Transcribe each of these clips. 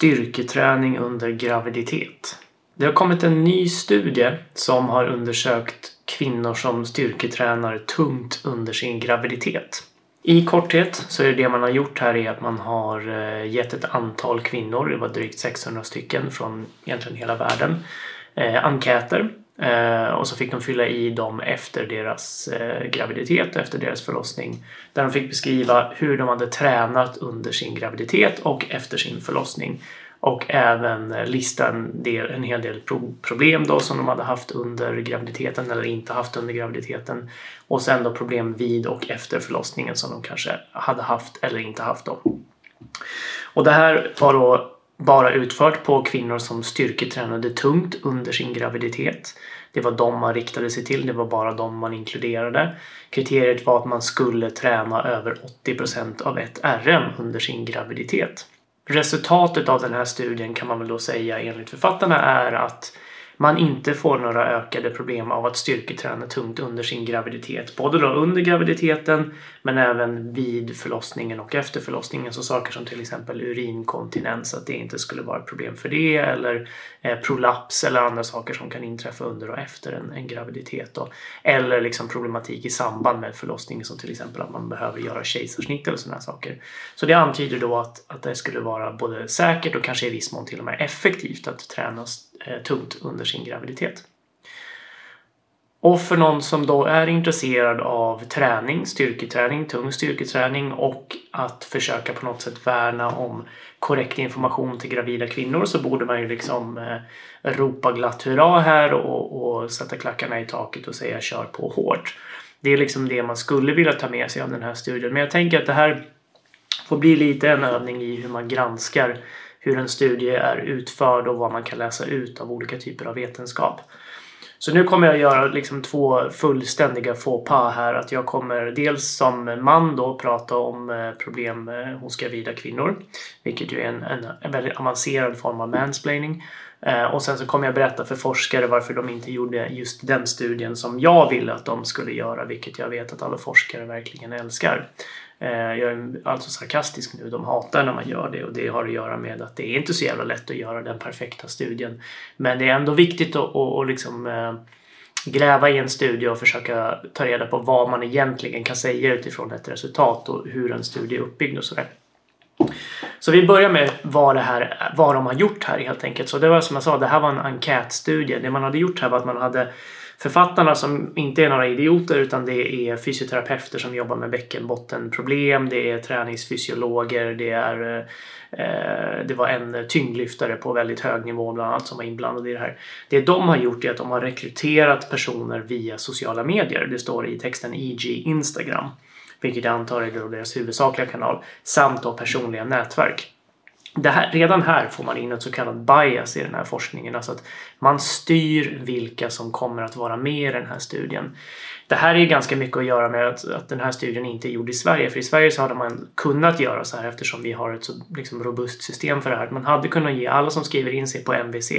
Styrketräning under graviditet. Det har kommit en ny studie som har undersökt kvinnor som styrketränar tungt under sin graviditet. I korthet så är det man har gjort här är att man har eh, gett ett antal kvinnor, det var drygt 600 stycken från egentligen hela världen, eh, enkäter Eh, och så fick de fylla i dem efter deras eh, graviditet och efter deras förlossning. Där de fick beskriva hur de hade tränat under sin graviditet och efter sin förlossning. Och även eh, lista en, del, en hel del pro problem då som de hade haft under graviditeten eller inte haft under graviditeten. Och sen då problem vid och efter förlossningen som de kanske hade haft eller inte haft då. Och det här var då bara utfört på kvinnor som styrketränade tungt under sin graviditet. Det var de man riktade sig till, det var bara de man inkluderade. Kriteriet var att man skulle träna över 80% av ett RM under sin graviditet. Resultatet av den här studien kan man väl då säga enligt författarna är att man inte får några ökade problem av att styrketräna tungt under sin graviditet. Både då under graviditeten men även vid förlossningen och efter förlossningen. Så saker som till exempel urinkontinens, att det inte skulle vara ett problem för det. Eller eh, prolaps eller andra saker som kan inträffa under och efter en, en graviditet. Då. Eller liksom problematik i samband med förlossningen som till exempel att man behöver göra kejsarsnitt eller sådana saker. Så det antyder då att, att det skulle vara både säkert och kanske i viss mån till och med effektivt att träna Eh, tungt under sin graviditet. Och för någon som då är intresserad av träning, styrketräning, tung styrketräning och att försöka på något sätt värna om korrekt information till gravida kvinnor så borde man ju liksom eh, ropa glatt hurra här och, och sätta klackarna i taket och säga kör på hårt. Det är liksom det man skulle vilja ta med sig av den här studien. Men jag tänker att det här får bli lite en övning i hur man granskar hur en studie är utförd och vad man kan läsa ut av olika typer av vetenskap. Så nu kommer jag göra liksom två fullständiga faux pas här. Att jag kommer dels som man då prata om eh, problem eh, hos gravida kvinnor. Vilket ju är en, en, en väldigt avancerad form av mansplaining. Eh, och sen så kommer jag berätta för forskare varför de inte gjorde just den studien som jag ville att de skulle göra. Vilket jag vet att alla forskare verkligen älskar. Eh, jag är alltså sarkastisk nu, de hatar när man gör det och det har att göra med att det är inte så jävla lätt att göra den perfekta studien. Men det är ändå viktigt att, att, att liksom, eh, gräva i en studie och försöka ta reda på vad man egentligen kan säga utifrån ett resultat och hur en studie är uppbyggd och sådär. Så vi börjar med vad, det här, vad de har gjort här helt enkelt. Så det var som jag sa, det här var en enkätstudie. Det man hade gjort här var att man hade författarna som inte är några idioter utan det är fysioterapeuter som jobbar med bäckenbottenproblem, det är träningsfysiologer, det är eh, det var en tyngdlyftare på väldigt hög nivå bland annat som var inblandad i det här. Det de har gjort är att de har rekryterat personer via sociala medier. Det står i texten EG Instagram, vilket jag antar är deras huvudsakliga kanal, samt då personliga nätverk här, redan här får man in ett så kallat bias i den här forskningen. Alltså att man styr vilka som kommer att vara med i den här studien. Det här är ju ganska mycket att göra med att, att den här studien inte är gjord i Sverige. För i Sverige så hade man kunnat göra så här eftersom vi har ett så liksom, robust system för det här. Man hade kunnat ge alla som skriver in sig på MVC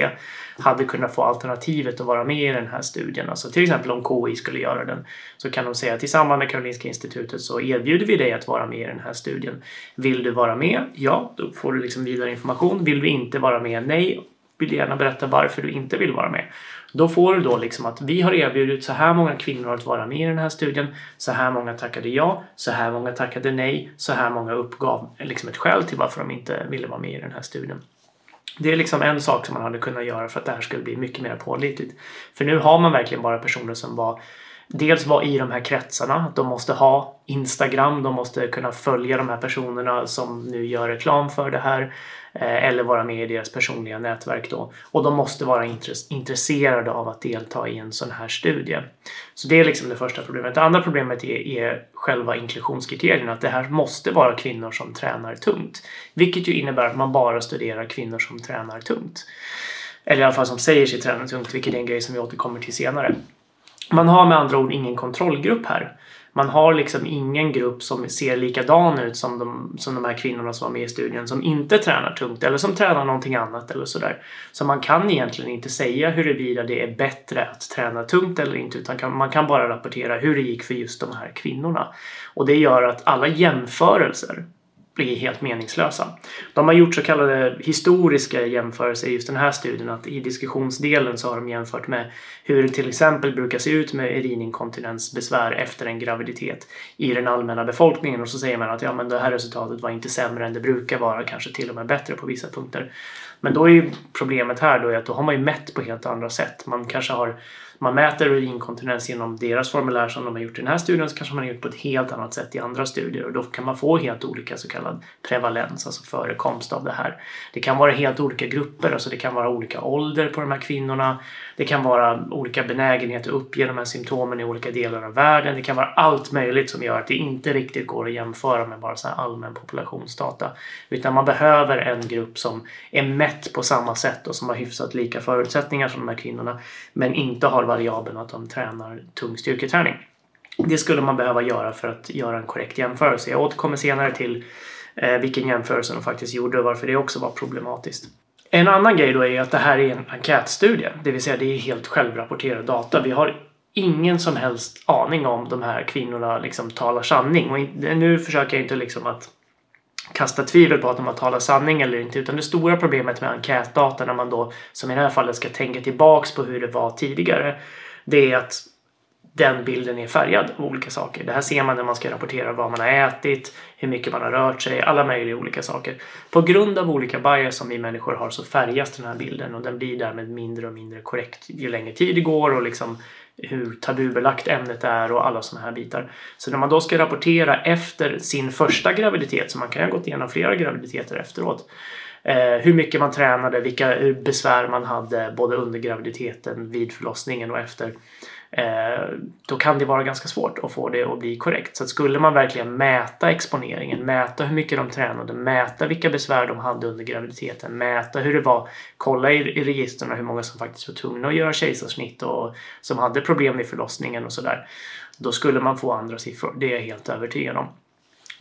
hade kunnat få alternativet att vara med i den här studien. Alltså till exempel om KI skulle göra den så kan de säga tillsammans med Karolinska institutet så erbjuder vi dig att vara med i den här studien. Vill du vara med? Ja, då får du liksom vidare information. Vill du inte vara med? Nej. Vill du gärna berätta varför du inte vill vara med? Då får du då liksom att vi har erbjudit så här många kvinnor att vara med i den här studien. Så här många tackade ja, så här många tackade nej, så här många uppgav liksom ett skäl till varför de inte ville vara med i den här studien. Det är liksom en sak som man hade kunnat göra för att det här skulle bli mycket mer pålitligt. För nu har man verkligen bara personer som var dels vara i de här kretsarna. De måste ha Instagram, de måste kunna följa de här personerna som nu gör reklam för det här. Eh, eller vara med i deras personliga nätverk då. Och de måste vara intresserade av att delta i en sån här studie. Så det är liksom det första problemet. Det andra problemet är, är själva inklusionskriterierna. Att det här måste vara kvinnor som tränar tungt. Vilket ju innebär att man bara studerar kvinnor som tränar tungt. Eller i alla fall som säger sig träna tungt, vilket är en grej som vi återkommer till senare. Man har med andra ord ingen kontrollgrupp här. Man har liksom ingen grupp som ser likadan ut som de, som de här kvinnorna som var med i studien som inte tränar tungt eller som tränar någonting annat eller sådär. Så man kan egentligen inte säga huruvida det är bättre att träna tungt eller inte utan kan, man kan bara rapportera hur det gick för just de här kvinnorna. Och det gör att alla jämförelser blir helt meningslösa. De har gjort så kallade historiska jämförelser i just den här studien. Att I diskussionsdelen så har de jämfört med hur det till exempel brukar se ut med urininkontinensbesvär efter en graviditet i den allmänna befolkningen. Och så säger man att ja, men det här resultatet var inte sämre än det brukar vara, kanske till och med bättre på vissa punkter. Men då är ju problemet här då att då har man ju mätt på helt andra sätt. Man kanske har man mäter urinkontinens genom deras formulär som de har gjort i den här studien så kanske man har gjort på ett helt annat sätt i andra studier och då kan man få helt olika så kallad prevalens, alltså förekomst av det här. Det kan vara helt olika grupper, alltså det kan vara olika ålder på de här kvinnorna. Det kan vara olika benägenhet att uppge de här symptomen i olika delar av världen. Det kan vara allt möjligt som gör att det inte riktigt går att jämföra med bara så här allmän populationsdata. Utan man behöver en grupp som är mätt på samma sätt och som har hyfsat lika förutsättningar som de här kvinnorna men inte har variabeln att de tränar tung styrketräning. Det skulle man behöva göra för att göra en korrekt jämförelse. Jag återkommer senare till eh, vilken jämförelse de faktiskt gjorde och varför det också var problematiskt. En annan grej då är att det här är en enkätstudie, det vill säga det är helt självrapporterad data. Vi har ingen som helst aning om de här kvinnorna liksom talar sanning. Och nu försöker jag inte liksom att kasta tvivel på att de har talat sanning eller inte. Utan det stora problemet med enkätdata när man då, som i det här fallet, ska tänka tillbaks på hur det var tidigare. Det är att den bilden är färgad av olika saker. Det här ser man när man ska rapportera vad man har ätit, hur mycket man har rört sig, alla möjliga olika saker. På grund av olika bias som vi människor har så färgas den här bilden och den blir därmed mindre och mindre korrekt ju längre tid det går och liksom hur tabubelagt ämnet är och alla sådana här bitar. Så när man då ska rapportera efter sin första graviditet, så man kan ju ha gått igenom flera graviditeter efteråt, eh, hur mycket man tränade, vilka eh, besvär man hade både under graviditeten, vid förlossningen och efter Eh, då kan det vara ganska svårt att få det att bli korrekt. Så att skulle man verkligen mäta exponeringen, mäta hur mycket de tränade, mäta vilka besvär de hade under graviditeten, mäta hur det var, kolla i, i registren hur många som faktiskt var tvungna att göra kejsarsnitt och som hade problem vid förlossningen och sådär. Då skulle man få andra siffror, det är jag helt övertygad om.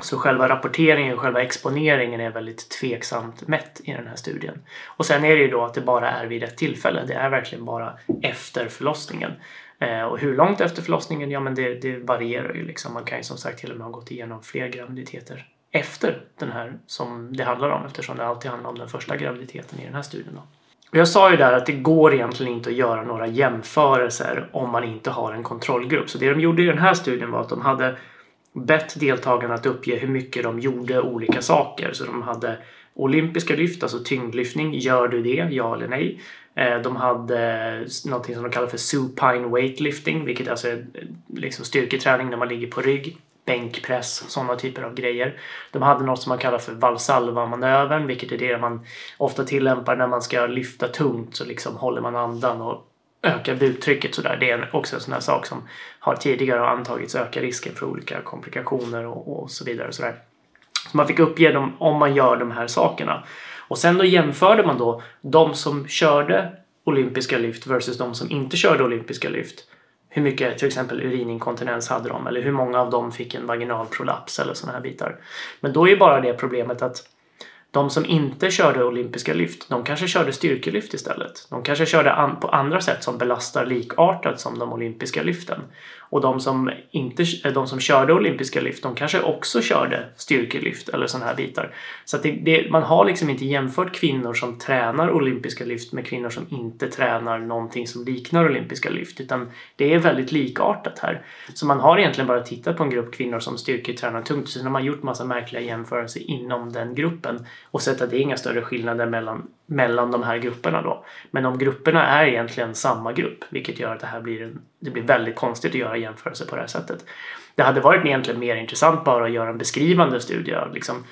Så själva rapporteringen, själva exponeringen är väldigt tveksamt mätt i den här studien. Och sen är det ju då att det bara är vid ett tillfälle. Det är verkligen bara efter förlossningen. Eh, och hur långt efter förlossningen? Ja, men det, det varierar ju liksom. Man kan ju som sagt till och med ha gått igenom fler graviditeter efter den här som det handlar om eftersom det alltid handlar om den första graviditeten i den här studien. Då. Jag sa ju där att det går egentligen inte att göra några jämförelser om man inte har en kontrollgrupp. Så det de gjorde i den här studien var att de hade bett deltagarna att uppge hur mycket de gjorde olika saker. Så de hade olympiska lyft, alltså tyngdlyftning. Gör du det? Ja eller nej? Eh, de hade något som de kallar för supine weightlifting, vilket alltså är eh, liksom styrketräning när man ligger på rygg. Bänkpress, sådana typer av grejer. De hade något som man kallar för valsalva-manövern, vilket är det man ofta tillämpar när man ska lyfta tungt. Så liksom håller man andan och ökar buktrycket sådär. Det är också en sån här sak som har tidigare antagits öka risken för olika komplikationer och, och så vidare. Och sådär. Så man fick uppge dem om man gör de här sakerna. Och sen då jämförde man då de som körde olympiska lyft versus de som inte körde olympiska lyft. Hur mycket till exempel urininkontinens hade de eller hur många av dem fick en vaginal prolaps eller sådana här bitar. Men då är ju bara det problemet att de som inte körde olympiska lyft, de kanske körde styrkelyft istället. De kanske körde an på andra sätt som belastar likartat som de olympiska lyften. Och de som, inte, eh, de som körde olympiska lyft, de kanske också körde styrkelyft eller sådana här bitar. Så det, det, man har liksom inte jämfört kvinnor som tränar olympiska lyft med kvinnor som inte tränar någonting som liknar olympiska lyft. Utan det är väldigt likartat här. Så man har egentligen bara tittat på en grupp kvinnor som styrketränar tungt. Sen har man gjort massa märkliga jämförelser inom den gruppen och sett att det är inga större skillnader mellan, mellan de här grupperna då. Men om grupperna är egentligen samma grupp, vilket gör att det här blir, en, det blir väldigt konstigt att göra jämförelser på det här sättet. Det hade varit egentligen mer intressant bara att göra en beskrivande studie av liksom,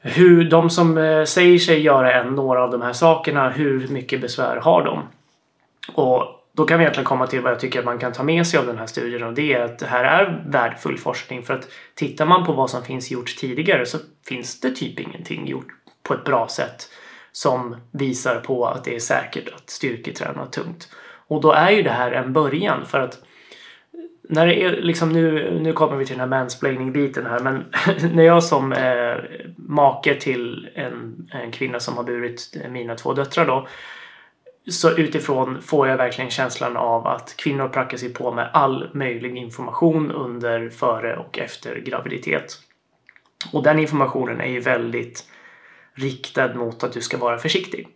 hur de som eh, säger sig göra en, några av de här sakerna, hur mycket besvär har de? Och då kan vi egentligen komma till vad jag tycker att man kan ta med sig av den här studien och det är att det här är värdefull forskning för att tittar man på vad som finns gjort tidigare så finns det typ ingenting gjort på ett bra sätt som visar på att det är säkert att styrketräna tungt. Och då är ju det här en början för att när det är liksom nu, nu kommer vi till den här mansplaining-biten här, men när jag som eh, make till en, en kvinna som har burit mina två döttrar då så utifrån får jag verkligen känslan av att kvinnor prackar sig på med all möjlig information under, före och efter graviditet. Och den informationen är ju väldigt riktad mot att du ska vara försiktig.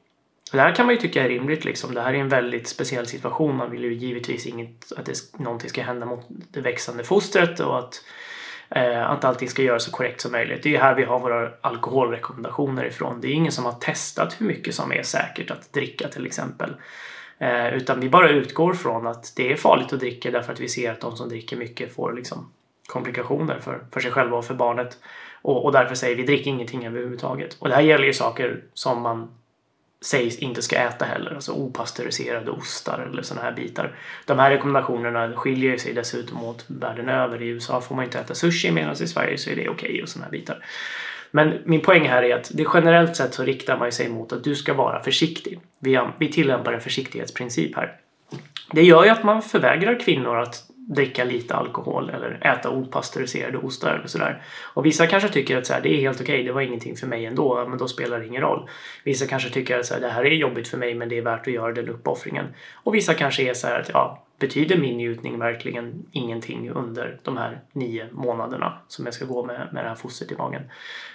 Det här kan man ju tycka är rimligt. Liksom. Det här är en väldigt speciell situation. Man vill ju givetvis inget, att det, någonting ska hända mot det växande fostret och att, Eh, att allting ska göras så korrekt som möjligt. Det är ju här vi har våra alkoholrekommendationer ifrån. Det är ingen som har testat hur mycket som är säkert att dricka till exempel. Eh, utan vi bara utgår från att det är farligt att dricka därför att vi ser att de som dricker mycket får liksom, komplikationer för, för sig själva och för barnet. Och, och därför säger vi drick ingenting överhuvudtaget. Och det här gäller ju saker som man sägs inte ska äta heller, alltså opastöriserade ostar eller sådana här bitar. De här rekommendationerna skiljer sig dessutom åt världen över. I USA får man inte äta sushi medan i Sverige så är det okej okay och sådana här bitar. Men min poäng här är att det generellt sett så riktar man sig mot att du ska vara försiktig. Vi, vi tillämpar en försiktighetsprincip här. Det gör ju att man förvägrar kvinnor att dricka lite alkohol eller äta opastöriserade ostar eller sådär. Och vissa kanske tycker att så här, det är helt okej, okay, det var ingenting för mig ändå, men då spelar det ingen roll. Vissa kanske tycker att så här, det här är jobbigt för mig men det är värt att göra den uppoffringen. Och vissa kanske är så här att ja, betyder min njutning verkligen ingenting under de här nio månaderna som jag ska gå med, med det här fostret i magen?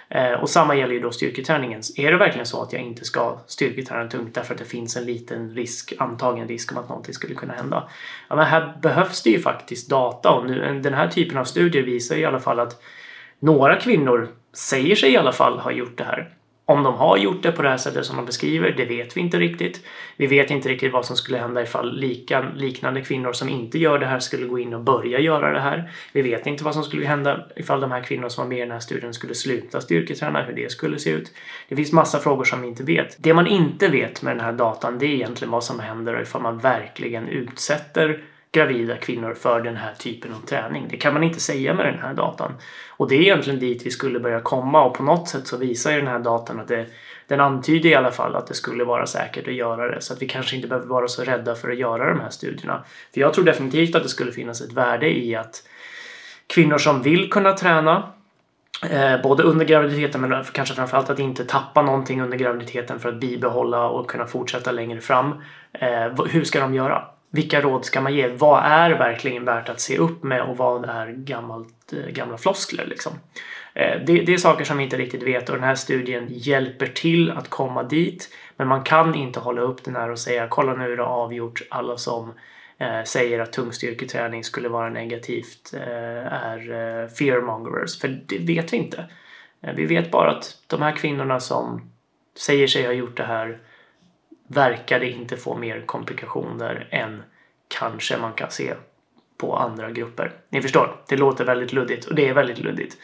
Eh, och samma gäller ju då styrketräningen. Är det verkligen så att jag inte ska styrketräna tungt därför att det finns en liten risk, antagen risk om att någonting skulle kunna hända? Ja, men här behövs det ju faktiskt data och nu, den här typen av studier visar i alla fall att några kvinnor säger sig i alla fall ha gjort det här. Om de har gjort det på det här sättet som de beskriver, det vet vi inte riktigt. Vi vet inte riktigt vad som skulle hända ifall lika, liknande kvinnor som inte gör det här skulle gå in och börja göra det här. Vi vet inte vad som skulle hända ifall de här kvinnorna som var med i den här studien skulle sluta styrketräna, hur det skulle se ut. Det finns massa frågor som vi inte vet. Det man inte vet med den här datan, det är egentligen vad som händer ifall man verkligen utsätter gravida kvinnor för den här typen av träning. Det kan man inte säga med den här datan. Och det är egentligen dit vi skulle börja komma och på något sätt så visar ju den här datan att det, den antyder i alla fall att det skulle vara säkert att göra det så att vi kanske inte behöver vara så rädda för att göra de här studierna. För jag tror definitivt att det skulle finnas ett värde i att kvinnor som vill kunna träna Eh, både under graviditeten men kanske framförallt att inte tappa någonting under graviditeten för att bibehålla och kunna fortsätta längre fram. Eh, hur ska de göra? Vilka råd ska man ge? Vad är verkligen värt att se upp med och vad är gammalt, eh, gamla floskler? Liksom? Eh, det, det, är saker som vi inte riktigt vet och den här studien hjälper till att komma dit. Men man kan inte hålla upp den här och säga kolla nu är det avgjort. Alla som eh, säger att tungstyrketräning skulle vara negativt eh, är eh, fearmongers. För det vet vi inte. Eh, vi vet bara att de här kvinnorna som säger sig ha gjort det här verkade inte få mer komplikationer än kanske man kan se på andra grupper. Ni förstår, det låter väldigt luddigt och det är väldigt luddigt.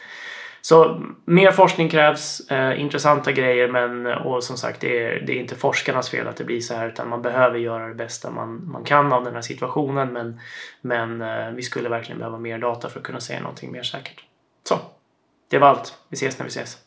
Så mer forskning krävs, eh, intressanta grejer men och som sagt det är, det är inte forskarnas fel att det blir så här utan man behöver göra det bästa man, man kan av den här situationen men, men eh, vi skulle verkligen behöva mer data för att kunna säga någonting mer säkert. Så, det var allt. Vi ses när vi ses.